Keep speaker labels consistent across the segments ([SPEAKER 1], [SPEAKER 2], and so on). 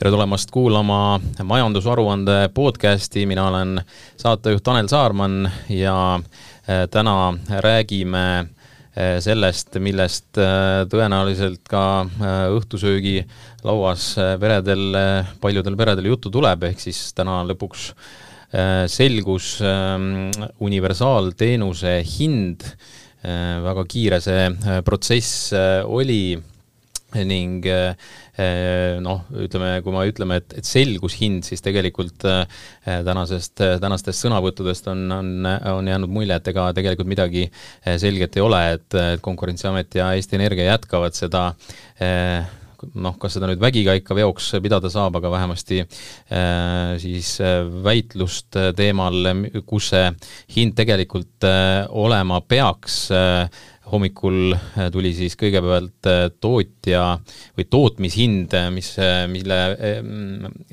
[SPEAKER 1] tere tulemast kuulama majandusaruande podcasti, mina olen saatejuht Tanel Saarman ja äh, täna räägime äh, sellest, millest äh, tõenäoliselt ka õhtusöögi lauas peredel, paljudel peredel juttu tuleb, ehk siis täna lõpuks selgus ähm, universaalteenuse hind, väga kiire see protsess oli ning Eh, noh, ütleme, kui me ütleme, et, et selgus hind, siis tegelikult eh, tänasest, tänastest sõnavõttudest on, on, on jäänud mulje, et ega tegelikult midagi eh, selget ei ole, et, et Konkurentsiamet ja Eesti Energia jätkavad seda noh, kas seda nüüd vägiga ikka veoks pidada saab, aga vähemasti äh, siis väitlust teemal, kus see hind tegelikult äh, olema peaks äh,, hommikul äh, tuli siis kõigepealt äh, tootja või tootmishind, äh, mis, mille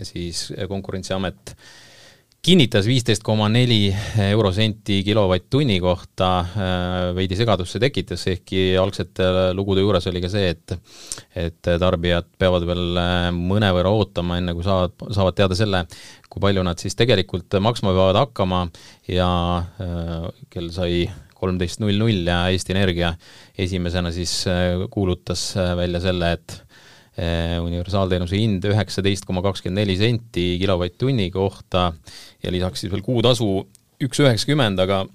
[SPEAKER 1] siis Konkurentsiamet kinnitas viisteist koma neli eurosenti kilovatt-tunni kohta, veidi segadust see tekitas, ehkki algsete lugude juures oli ka see, et et tarbijad peavad veel mõnevõrra ootama, enne kui saavad, saavad teada selle, kui palju nad siis tegelikult maksma peavad hakkama ja kell sai kolmteist null null ja Eesti Energia esimesena siis äh, kuulutas äh, välja selle, et äh, universaalteenuse hind üheksateist koma kakskümmend neli senti kilovatt-tunni kohta ja lisaks siis veel kuutasu üks üheksakümmend, aga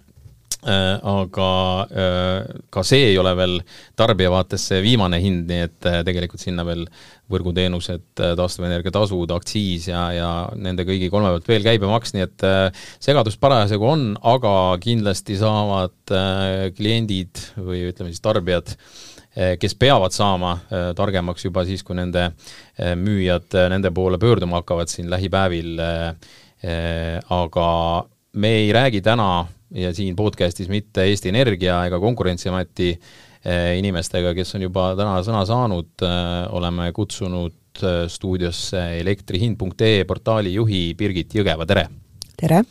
[SPEAKER 1] aga äh, ka see ei ole veel tarbija vaates see viimane hind, nii et äh, tegelikult sinna veel võrguteenused, taastuvenergia tasud, aktsiis ja, ja nende kõigi kolme pealt veel käibemaks, nii et segadust parasjagu on, aga kindlasti saavad kliendid või ütleme siis tarbijad kes peavad saama targemaks juba siis, kui nende müüjad nende poole pöörduma hakkavad siin lähipäevil, aga me ei räägi täna ja siin podcastis mitte Eesti Energia ega Konkurentsiameti eh, inimestega, kes on juba täna sõna saanud, eh, oleme kutsunud eh, stuudiosse elektrihind.ee portaali juhi Birgit Jõgeva, tere!
[SPEAKER 2] tere!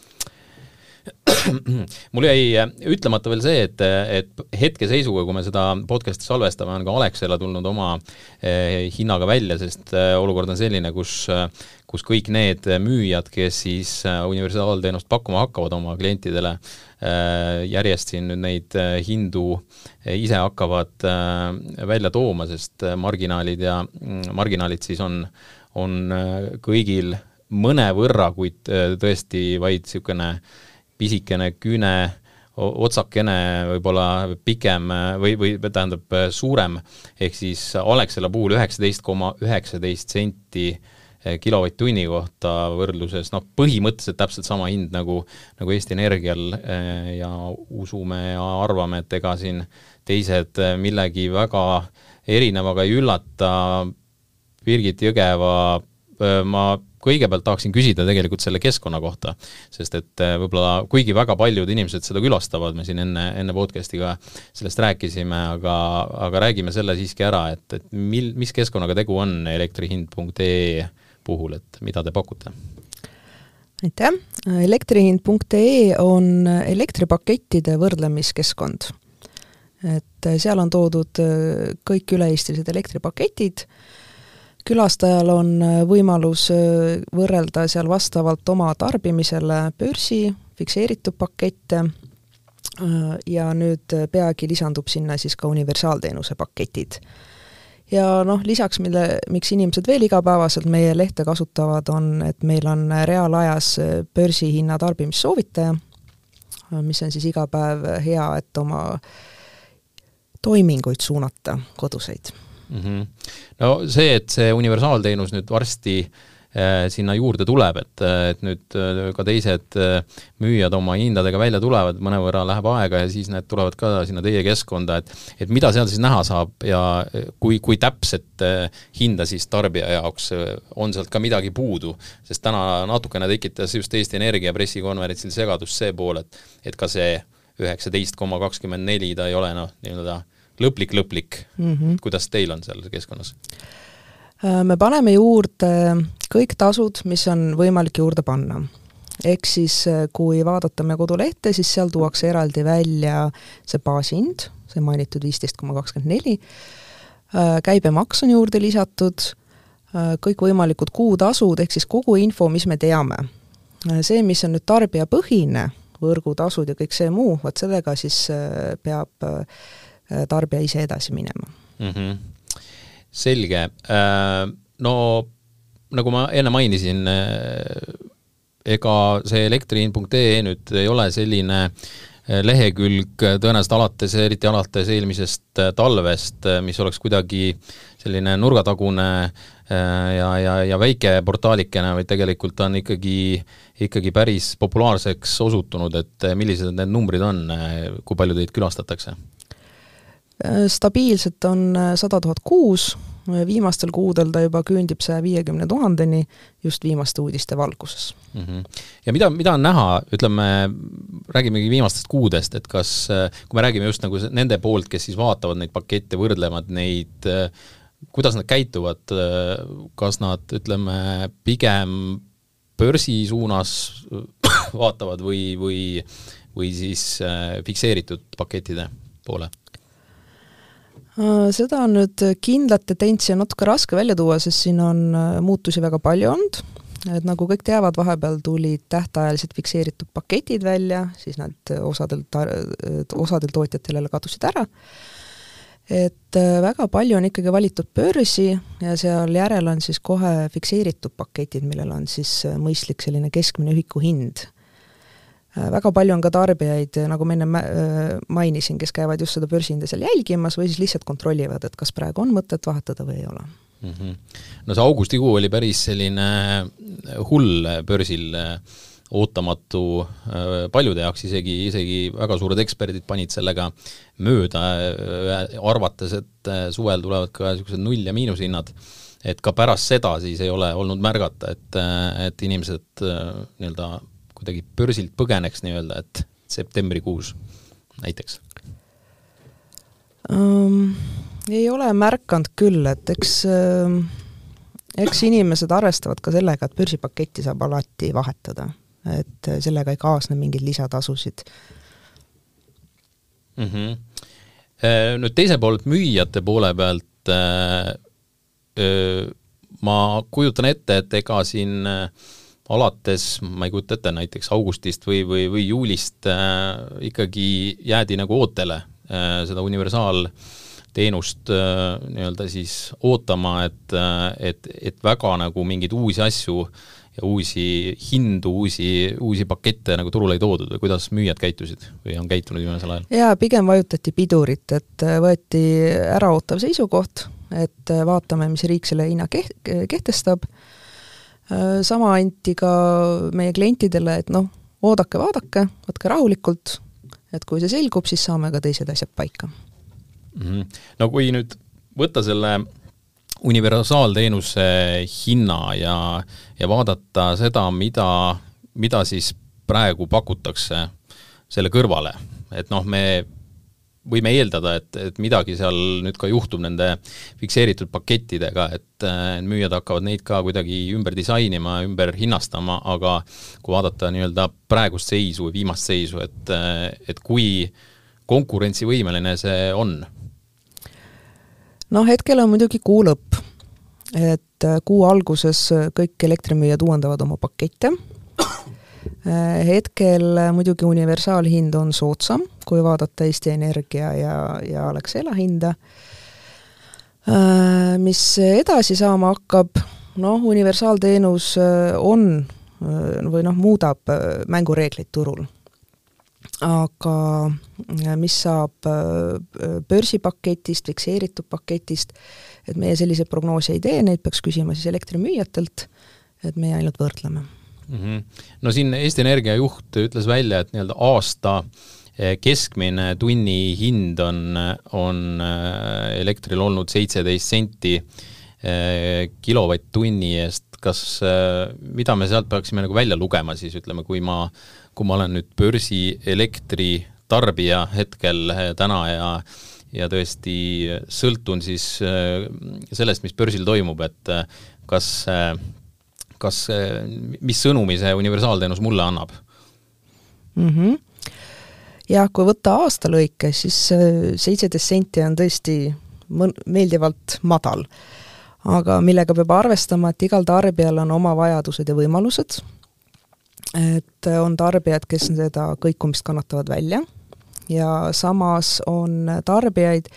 [SPEAKER 1] mul jäi ütlemata veel see, et, et hetkeseisuga, kui me seda podcast'i salvestame, on ka Alexela tulnud oma eh, hinnaga välja, sest olukord on selline, kus kus kõik need müüjad, kes siis universaalteenust pakkuma hakkavad oma klientidele, järjest siin nüüd neid hindu ise hakkavad välja tooma, sest marginaalid ja mm, marginaalid siis on, on kõigil mõnevõrra, kuid tõesti vaid niisugune pisikene küüne otsakene võib-olla pikem või, või tähendab suurem, ehk siis Alexela puhul üheksateist koma üheksateist senti kilovatt-tunni kohta võrdluses noh, põhimõtteliselt täpselt sama hind nagu, nagu Eesti Energial ja usume ja arvame, et ega siin teised millegi väga erinevaga ei üllata, Birgit Jõgeva ma kõigepealt tahaksin küsida tegelikult selle keskkonna kohta, sest et äh, võib-olla kuigi väga paljud inimesed seda külastavad, me siin enne, enne podcast'i ka sellest rääkisime, aga, aga räägime selle siiski ära, et, et mil, mis keskkonnaga tegu on elektrihind.ee puhul, et mida te pakute?
[SPEAKER 2] aitäh, elektrihind.ee on elektripakettide võrdlemiskeskkond. et seal on toodud kõik üle-eestilised elektripaketid, külastajal on äh, võimalus äh, võrrelda seal vastavalt oma tarbimisele börsi, fikseeritud pakette äh, ja nüüd peagi lisandub sinna siis ka universaalteenuse paketid. ja noh, lisaks mille, miks inimesed veel igapäevaselt meie lehte kasutavad, on, et meil on reaalajas börsihinna tarbimissoovitaja, mis on siis iga päev hea, et oma toiminguid suunata, koduseid
[SPEAKER 1] mm. -hmm. no see, et see universaalteenus nüüd varsti äh, sinna juurde tuleb, et, et nüüd äh, ka teised äh, müüjad oma hindadega välja tulevad, mõnevõrra läheb aega ja siis need tulevad ka sinna teie keskkonda, et et mida seal siis näha saab ja kui, kui täpset hinda siis tarbija jaoks, on sealt ka midagi puudu? sest täna natukene tekitas just Eesti Energia pressikonverentsil segadust see pool, et et ka see üheksateist koma kakskümmend neli, ta ei ole noh, nii-öelda lõplik-lõplik mm, -hmm. kuidas teil on seal keskkonnas?
[SPEAKER 2] Äh, me paneme juurde kõik tasud, mis on võimalik juurde panna. ehk siis äh, kui vaadata meie kodulehte, siis seal tuuakse eraldi välja see baashind, see mainitud viisteist koma kakskümmend neli, äh, käibemaks on juurde lisatud, kõikvõimalikud kuutasud, ehk siis kogu info, mis me teame. see, mis on nüüd tarbijapõhine, võrgutasud ja kõik see muu, vot sellega siis peab tarbija ise edasi minema
[SPEAKER 1] mm. -hmm. selge, no nagu ma enne mainisin, ega see elektriin.ee nüüd ei ole selline lehekülg tõenäoliselt alates, eriti alates eelmisest talvest, mis oleks kuidagi selline nurgatagune ja, ja, ja väike portaalikene, vaid tegelikult on ikkagi, ikkagi päris populaarseks osutunud, et millised need numbrid on, kui palju teid külastatakse?
[SPEAKER 2] Stabiilselt on sada tuhat kuus, viimastel kuudel ta juba küündib saja viiekümne tuhandeni just viimaste uudiste valguses
[SPEAKER 1] mm. -hmm. ja mida, mida on näha, ütleme, räägimegi viimastest kuudest, et kas, kui me räägime just nagu nende poolt, kes siis vaatavad neid pakette, võrdlevad neid, kuidas nad käituvad, kas nad, ütleme, pigem börsi suunas vaatavad või, või, või siis fikseeritud pakettide poole?
[SPEAKER 2] Äh, seda on nüüd kindlat tendentsi on natuke raske välja tuua, sest siin on äh, muutusi väga palju olnud, et nagu kõik teavad, vahepeal tulid tähtajalised fikseeritud paketid välja, siis nad osadel tar-, osadel tootjatel jälle kadusid ära, et äh, väga palju on ikkagi valitud börsi ja seal järel on siis kohe fikseeritud paketid, millel on siis mõistlik selline keskmine ühiku hind. Äh, väga palju on ka tarbijaid, äh, nagu ma enne äh, mainisin, kes käivad just seda börsihinda seal jälgimas või siis lihtsalt kontrollivad, et kas praegu on mõtet vahetada või ei ole mm.
[SPEAKER 1] -hmm. no see augustikuu oli päris selline hull börsil, ootamatu paljude jaoks, isegi, isegi väga suured eksperdid panid sellega mööda, arvates, et suvel tulevad ka niisugused null- ja miinushinnad et ka pärast seda siis ei ole olnud märgata, et, et inimesed nii-öelda kuidagi börsilt põgeneks nii-öelda, et septembrikuus näiteks
[SPEAKER 2] um,? Ei ole märganud küll, et eks äh, eks inimesed arvestavad ka sellega, et börsipaketti saab alati vahetada, et sellega ei kaasne mingeid lisatasusid
[SPEAKER 1] mm. -hmm. Nüüd teiselt poolt müüjate poole pealt äh, ma kujutan ette, et ega siin äh, alates, ma ei kujuta ette, näiteks augustist või, või, või juulist äh, ikkagi jäädi nagu ootele äh, seda universaalteenust äh, nii-öelda siis ootama, et äh,, et, et väga nagu mingeid uusi asju ja uusi hindu, uusi, uusi pakette nagu turule ei toodud või kuidas müüjad käitusid või on käitunud viimasel ajal?
[SPEAKER 2] jaa, pigem vajutati pidurit, et äh, võeti äraootav seisukoht, et äh, vaatame, mis riik selle hinna keht-, kehtestab sama anti ka meie klientidele, et noh, oodake-vaadake, võtke rahulikult, et kui see selgub, siis saame ka teised asjad paika
[SPEAKER 1] mm. -hmm. no kui nüüd võtta selle universaalteenuse hinna ja, ja vaadata seda, mida, mida siis praegu pakutakse selle kõrvale, et noh, me võime eeldada, et, et midagi seal nüüd ka juhtub nende fikseeritud pakettidega, et müüjad hakkavad neid ka kuidagi ümber disainima, ümber hinnastama, aga kui vaadata nii-öelda praegust seisu või viimast seisu, et, et kui konkurentsivõimeline see on?
[SPEAKER 2] noh, hetkel on muidugi kuu lõpp, et kuu alguses kõik elektrimüüjad uuendavad oma pakette. Äh, hetkel muidugi universaalhind on soodsam, kui vaadata Eesti Energia ja, ja Alexela hinda. Äh, mis edasi saama hakkab, noh, universaalteenus äh, on või noh, muudab mängureegleid turul. aga mis saab börsipaketist, fikseeritud paketist, et meie selliseid prognoose ei tee, neid peaks küsima siis elektrimüüjatelt, et meie ainult võrdleme
[SPEAKER 1] mm. -hmm. no siin Eesti Energia juht ütles välja, et nii-öelda aasta eh, keskmine tunnihind on, on eh, elektril olnud seitseteist senti eh, kilovatt-tunni eest, kas, mida me sealt peaksime nagu välja lugema siis, ütleme, kui ma, kui ma olen nüüd börsi elektritarbija hetkel täna ja ja tõesti sõltun siis sellest, mis börsil toimub, et kas kas, mis sõnumi see universaalteenus mulle annab
[SPEAKER 2] mm? -hmm. Jah, kui võtta aasta lõikes, siis seitseteist senti on tõesti mõn-, meeldivalt madal. aga millega peab arvestama, et igal tarbijal on oma vajadused ja võimalused, et on tarbijad, kes seda kõikumist kannatavad välja ja samas on tarbijaid,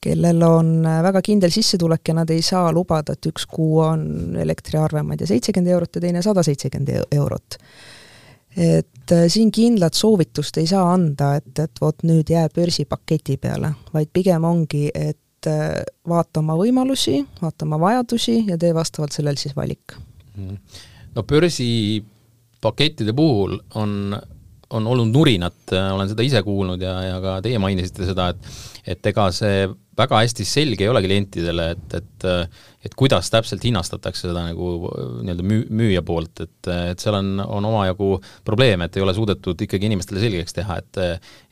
[SPEAKER 2] kellel on väga kindel sissetulek ja nad ei saa lubada, et üks kuu on elektriarve, ma ei tea, seitsekümmend eurot ja teine sada seitsekümmend eurot. Et äh, siin kindlat soovitust ei saa anda, et, et vot nüüd jää börsipaketi peale, vaid pigem ongi, et äh, vaata oma võimalusi, vaata oma vajadusi ja tee vastavalt sellele siis valik.
[SPEAKER 1] Mhm. no börsipakettide puhul on on olnud nurinat, olen seda ise kuulnud ja, ja ka teie mainisite seda, et et ega see väga hästi selge ei ole klientidele, et, et et kuidas täpselt hinnastatakse seda nagu nii-öelda müü-, müüja poolt, et, et seal on, on omajagu probleeme, et ei ole suudetud ikkagi inimestele selgeks teha, et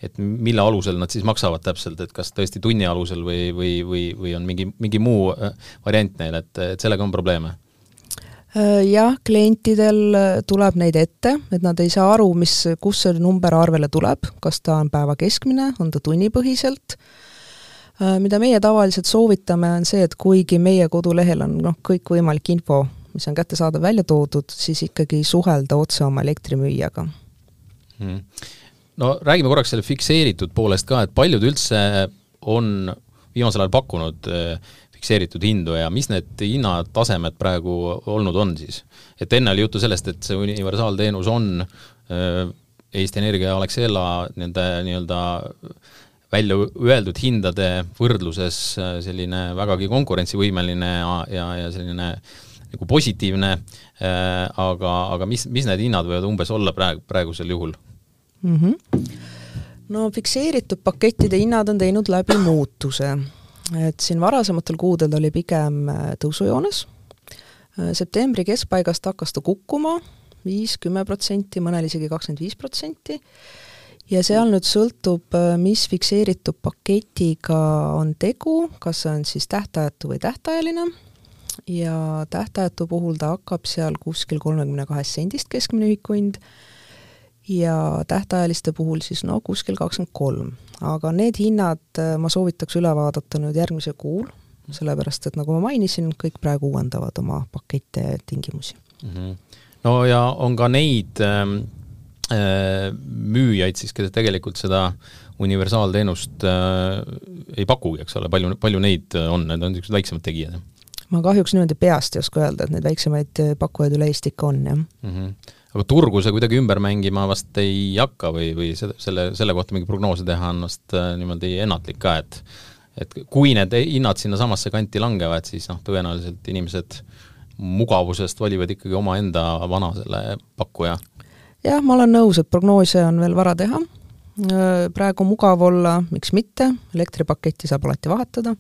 [SPEAKER 1] et mille alusel nad siis maksavad täpselt, et kas tõesti tunni alusel või, või, või, või on mingi, mingi muu variant neil, et, et sellega on probleeme.
[SPEAKER 2] Äh, jah, klientidel äh, tuleb neid ette, et nad ei saa aru, mis, kust see number arvele tuleb, kas ta on päeva keskmine, on ta tunnipõhiselt, äh, mida meie tavaliselt soovitame, on see, et kuigi meie kodulehel on noh, kõikvõimalik info, mis on kättesaadav välja toodud, siis ikkagi suhelda otse oma elektrimüüjaga
[SPEAKER 1] hmm.. no räägime korraks selle fikseeritud poolest ka, et paljud üldse on viimasel ajal pakkunud fikseeritud hindu ja mis need hinnatasemed praegu olnud on siis? et enne oli juttu sellest, et see universaalteenus on äh, Eesti Energia ja Alexela nende nii-öelda välja öeldud hindade võrdluses äh, selline vägagi konkurentsivõimeline ja, ja, ja selline nagu positiivne, äh, aga, aga mis, mis need hinnad võivad umbes olla praegu, praegusel juhul
[SPEAKER 2] mm? -hmm. no fikseeritud pakettide hinnad on teinud läbi muutuse et siin varasematel kuudel oli pigem äh, tõusujoones, äh, septembri keskpaigast hakkas ta kukkuma, viis, kümme protsenti, mõnel isegi kakskümmend viis protsenti, ja seal nüüd sõltub, äh, mis fikseeritud paketiga on tegu, kas see on siis tähtajatu või tähtajaline, ja tähtajatu puhul ta hakkab seal kuskil kolmekümne kahest sendist keskmine ühikuhind, ja tähtajaliste puhul siis no kuskil kakskümmend kolm. aga need hinnad äh, ma soovitaks üle vaadata nüüd järgmisel kuul, sellepärast et nagu ma mainisin, kõik praegu uuendavad oma pakette ja tingimusi mm.
[SPEAKER 1] -hmm. no ja on ka neid ähm, äh, müüjaid siis, kes tegelikult seda universaalteenust äh, ei pakugi, eks ole, palju, palju neid on, need on niisugused väiksemad tegijad?
[SPEAKER 2] ma kahjuks niimoodi peast ei oska öelda, et neid väiksemaid pakkujaid üle Eesti ikka on, jah mm.
[SPEAKER 1] -hmm aga turgu see kuidagi ümber mängima vast ei hakka või, või selle, selle, selle kohta mingi prognoose teha on vast äh, niimoodi ennatlik ka, et et kui need hinnad sinnasamasse kanti langevad, siis noh, tõenäoliselt inimesed mugavusest valivad ikkagi omaenda vana selle pakkuja.
[SPEAKER 2] Jah, ma olen nõus, et prognoose on veel vara teha, äh, praegu mugav olla, miks mitte, elektripaketti saab alati vahetada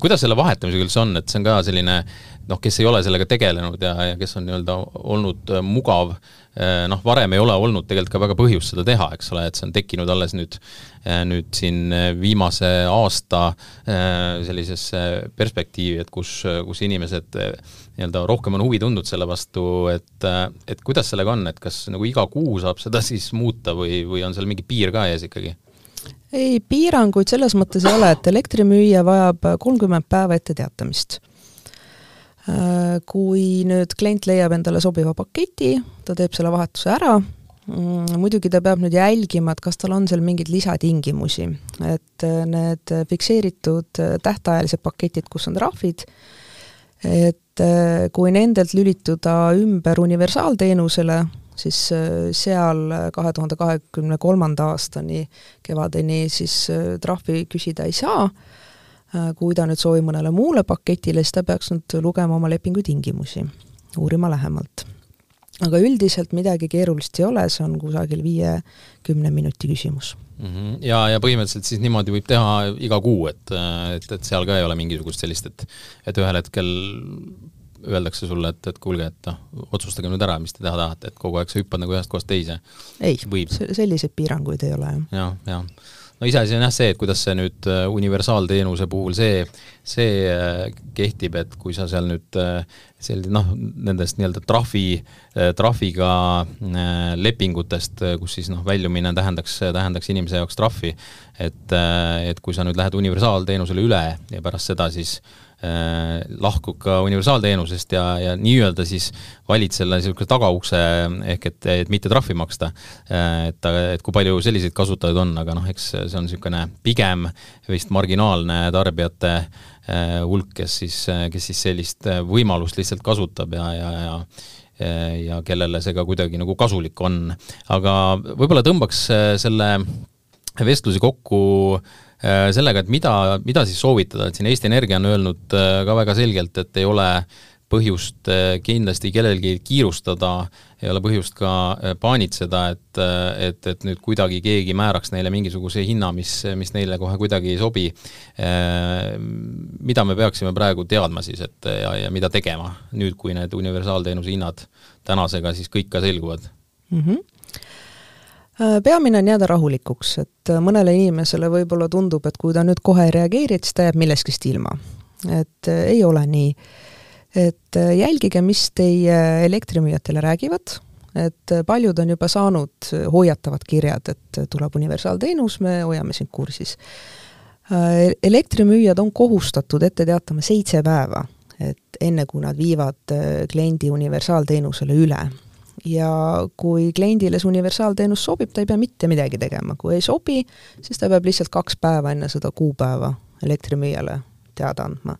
[SPEAKER 1] kuidas selle vahetamisega üldse on, et see on ka selline noh, kes ei ole sellega tegelenud ja, ja kes on nii-öelda olnud äh, mugav, äh, noh, varem ei ole olnud tegelikult ka väga põhjust seda teha, eks ole, et see on tekkinud alles nüüd, äh, nüüd siin viimase aasta sellisesse perspektiivi, et kus, kus inimesed nii-öelda rohkem on huvi tundnud selle vastu, et, et kuidas sellega on, et kas nagu iga kuu saab seda siis muuta või, või on seal mingi piir ka ees ikkagi?
[SPEAKER 2] Ei, piiranguid selles mõttes ei ole, et elektrimüüja vajab kolmkümmend päeva ette teatamist. Äh, kui nüüd klient leiab endale sobiva paketi, ta teeb selle vahetuse ära, mm, muidugi ta peab nüüd jälgima, et kas tal on seal mingeid lisatingimusi, et äh, need fikseeritud äh, tähtajalised paketid, kus on trahvid, et kui nendelt lülituda ümber universaalteenusele, siis äh, seal kahe tuhande kahekümne kolmanda aastani kevadeni siis äh, trahvi küsida ei saa, äh, kui ta nüüd soovib mõnele muule paketile, siis ta peaks nüüd lugema oma lepingu tingimusi, uurima lähemalt. aga üldiselt midagi keerulist ei ole, see on kusagil viie-kümne minuti küsimus.
[SPEAKER 1] -hmm. ja, ja põhimõtteliselt siis niimoodi võib teha iga kuu, et, et, et seal ka ei ole mingisugust sellist, et et ühel hetkel öeldakse sulle, et, et kuulge, et noh, otsustage nüüd ära, mis te teha tahate, et kogu aeg sa hüppad nagu ühest kohast teise.
[SPEAKER 2] ei, selliseid piiranguid ei ole,
[SPEAKER 1] jah. jah, jah. no iseasi on jah see, et kuidas see nüüd äh, universaalteenuse puhul see, see äh, kehtib, et kui sa seal nüüd äh, selline noh, nendest nii-öelda trahvi, trahviga lepingutest, kus siis noh, väljumine tähendaks, tähendaks inimese jaoks trahvi, et, et kui sa nüüd lähed universaalteenusele üle ja pärast seda siis lahkub ka universaalteenusest ja, ja nii-öelda siis valid selle niisuguse tagaukse ehk et, et mitte trahvi maksta. et, et kui palju selliseid kasutajaid on, aga noh, eks see on niisugune pigem vist marginaalne tarbijate hulk, kes siis, kes siis sellist võimalust lihtsalt kasutab ja, ja, ja ja kellele see ka kuidagi nagu kasulik on. aga võib-olla tõmbaks selle vestluse kokku äh, sellega, et mida, mida siis soovitada, et siin Eesti Energia on öelnud äh, ka väga selgelt, et ei ole põhjust äh, kindlasti kellelgi kiirustada, ei ole põhjust ka paanitseda, et, et, et nüüd kuidagi keegi määraks neile mingisuguse hinna, mis, mis neile kohe kuidagi ei sobi. mida me peaksime praegu teadma siis, et ja, ja mida tegema nüüd, kui need universaalteenuse hinnad tänasega siis kõik ka selguvad mm? -hmm
[SPEAKER 2] peamine on jääda rahulikuks, et äh, mõnele inimesele võib-olla tundub, et kui ta nüüd kohe ei reageeri, et siis ta jääb millestki ilma. et äh, ei ole nii. et jälgige, mis teie elektrimüüjad teile räägivad, et paljud on juba saanud hoiatavad kirjad, et tuleb universaalteenus, me hoiame sind kursis. elektrimüüjad on kohustatud ette teatama seitse päeva, et enne, kui nad viivad kliendi universaalteenusele üle ja kui kliendile see universaalteenus sobib, ta ei pea mitte midagi tegema, kui ei sobi, siis ta peab lihtsalt kaks päeva enne seda kuupäeva elektrimüüjale teada andma.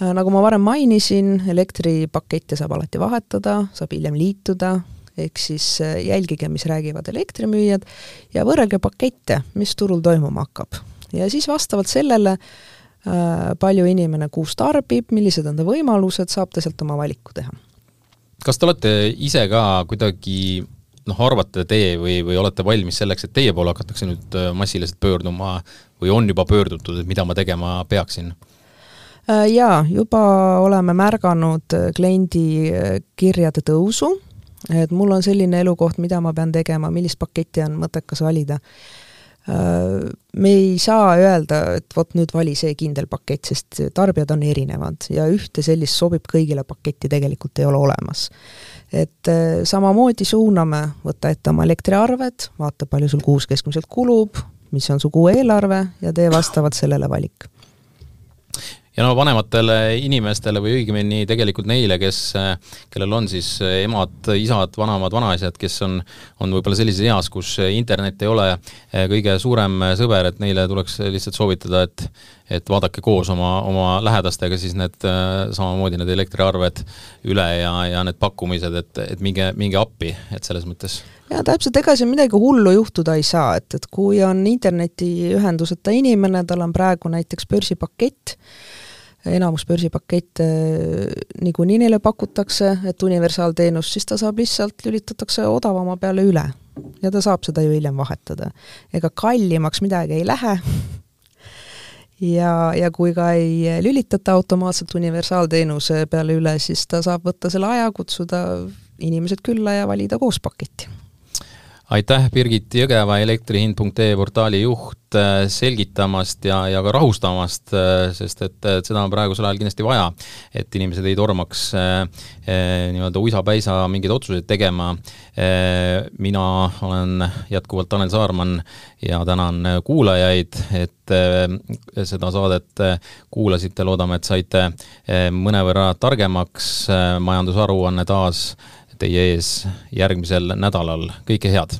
[SPEAKER 2] Äh, nagu ma varem mainisin, elektripakette saab alati vahetada, saab hiljem liituda, ehk siis äh, jälgige, mis räägivad elektrimüüjad ja võrrelge pakette, mis turul toimuma hakkab. ja siis vastavalt sellele äh, palju inimene kuus tarbib, millised on ta võimalused, saab ta sealt oma valiku teha
[SPEAKER 1] kas te olete ise ka kuidagi noh, arvate teie või, või olete valmis selleks, et teie poole hakatakse nüüd äh, massiliselt pöörduma või on juba pöördutud, et mida ma tegema peaksin?
[SPEAKER 2] Äh, jaa, juba oleme märganud äh, kliendi kirjade tõusu, et mul on selline elukoht, mida ma pean tegema, millist paketti on mõttekas valida me ei saa öelda, et vot nüüd vali see kindel pakett, sest tarbijad on erinevad ja ühte sellist sobib kõigile paketti tegelikult ei ole olemas. et äh, samamoodi suuname, võta ette oma elektriarved, vaata, palju sul kuus keskmiselt kulub, mis on su kuu eelarve ja tee vastavalt sellele valik
[SPEAKER 1] ja no vanematele inimestele või õigemini tegelikult neile, kes, kellel on siis emad, isad, vanaemad, vanaisad, kes on, on võib-olla sellises eas, kus internet ei ole kõige suurem sõber, et neile tuleks lihtsalt soovitada, et et vaadake koos oma, oma lähedastega siis need samamoodi need elektriarved üle ja, ja need pakkumised, et, et minge, minge appi, et selles mõttes.
[SPEAKER 2] Jaa, täpselt, ega siin midagi hullu juhtuda ei saa, et, et kui on internetiühenduseta inimene, tal on praegu näiteks börsipakett, enamus börsipakette äh, niikuinii neile pakutakse, et universaalteenus, siis ta saab lihtsalt, lülitatakse odavama peale üle. ja ta saab seda ju hiljem vahetada. ega kallimaks midagi ei lähe ja, ja kui ka ei lülitata automaatselt universaalteenuse peale üle, siis ta saab võtta selle aja, kutsuda inimesed külla ja valida koos paketti
[SPEAKER 1] aitäh, Birgit Jõgeva, elektrihind.ee portaali juht, äh, selgitamast ja, ja ka rahustamast, äh, sest et, et seda on praegusel ajal kindlasti vaja, et inimesed ei tormaks eh, nii-öelda uisapäisa mingeid otsuseid tegema eh,. mina olen jätkuvalt Tanel Saarman ja tänan kuulajaid, et eh, seda saadet kuulasite, loodame, et saite mõnevõrra targemaks, majandusaruanne taas teie ees järgmisel nädalal, kõike head!